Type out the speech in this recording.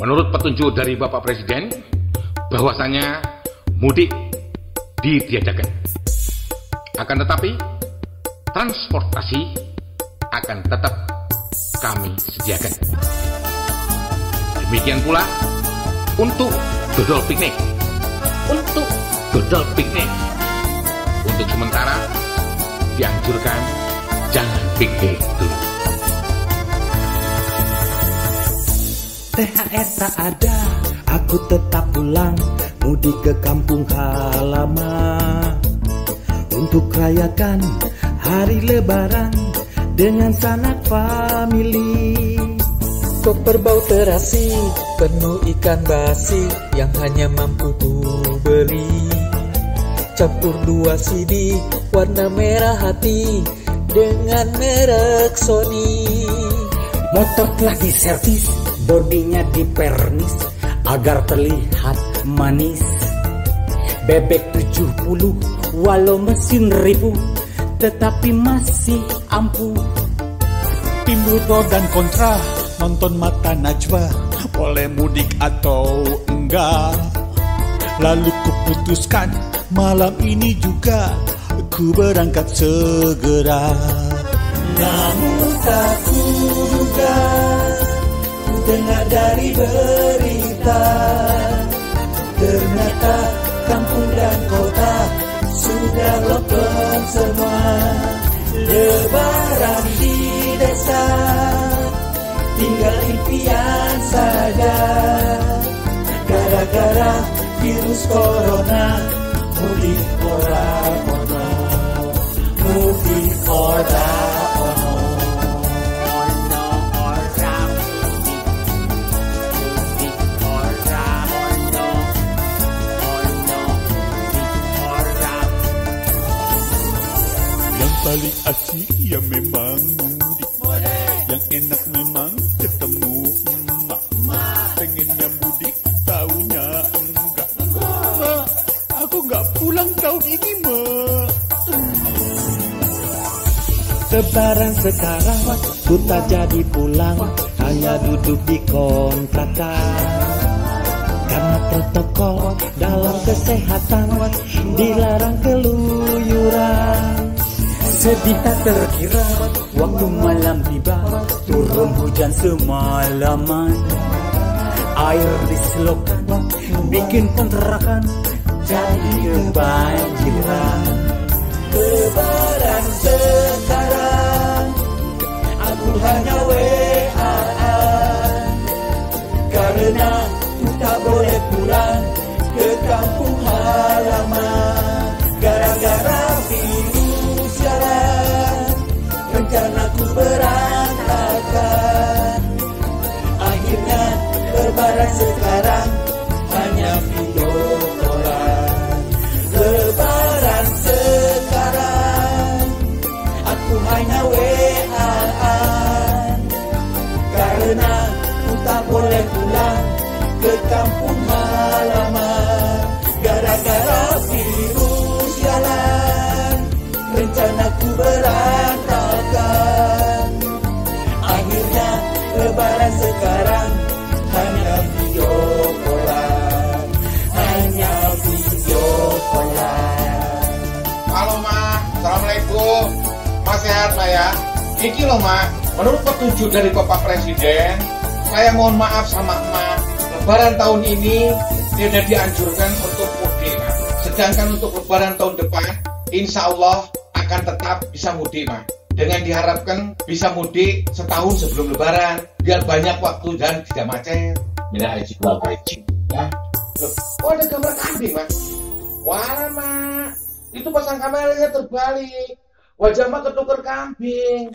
menurut petunjuk dari Bapak Presiden, bahwasanya mudik ditiadakan. Akan tetapi, transportasi akan tetap kami sediakan. Demikian pula untuk dodol piknik. Untuk dodol piknik. Untuk sementara dianjurkan jangan piknik dulu. THR tak ada, aku tetap pulang mudik ke kampung halaman untuk rayakan hari lebaran dengan sanak famili. Koper bau terasi, penuh ikan basi yang hanya mampu ku beli. Campur dua CD, warna merah hati dengan merek Sony. Motor telah diservis, bodinya dipernis agar terlihat manis. Bebek 70 walau mesin ribu tetapi masih ampuh. Timbul pro dan kontra nonton mata najwa boleh mudik atau enggak. Lalu kuputuskan malam ini juga ku berangkat segera. Namun tak kuduga Ku dengar dari berita Ternyata kampung dan kota Sudah lockdown semua. Lebaran di desa Tinggal impian saja. Gara-gara virus corona Mudik orang ono Mudik orang Paling asik ya memang mudik. Yang enak memang ketemu emak. Pengennya mudik, taunya enggak. Mak, aku nggak pulang tahun ini, mak. Lebaran sekarang ku tak jadi pulang hanya duduk di kontrakan. Karena protokol dalam kesehatan dilarang keluyuran. Sedih tak terkira waktu malam tiba turun hujan semalaman. Air di selokan bikin kontrakan jadi kebanjiran. Lebaran Ke kampung halaman Gara-gara virus jalan Rencana ku berantakan Akhirnya lebaran sekarang Hanya video callan Hanya video callan Halo Ma, Assalamualaikum. Mas sehat Ma ya? Iki loh Ma, menurut petunjuk dari Bapak Presiden, saya mohon maaf sama emak. Lebaran tahun ini tidak dianjurkan untuk mudik. Sedangkan untuk lebaran tahun depan, insya Allah akan tetap bisa mudik Ma. Dengan diharapkan bisa mudik setahun sebelum lebaran, biar banyak waktu dan tidak macet. Mina haji wal haji. Ya. Kok ada gambar kambing, Ma? Wah, Ma. Itu pasang kameranya terbalik. Wajah mah ketuker kambing.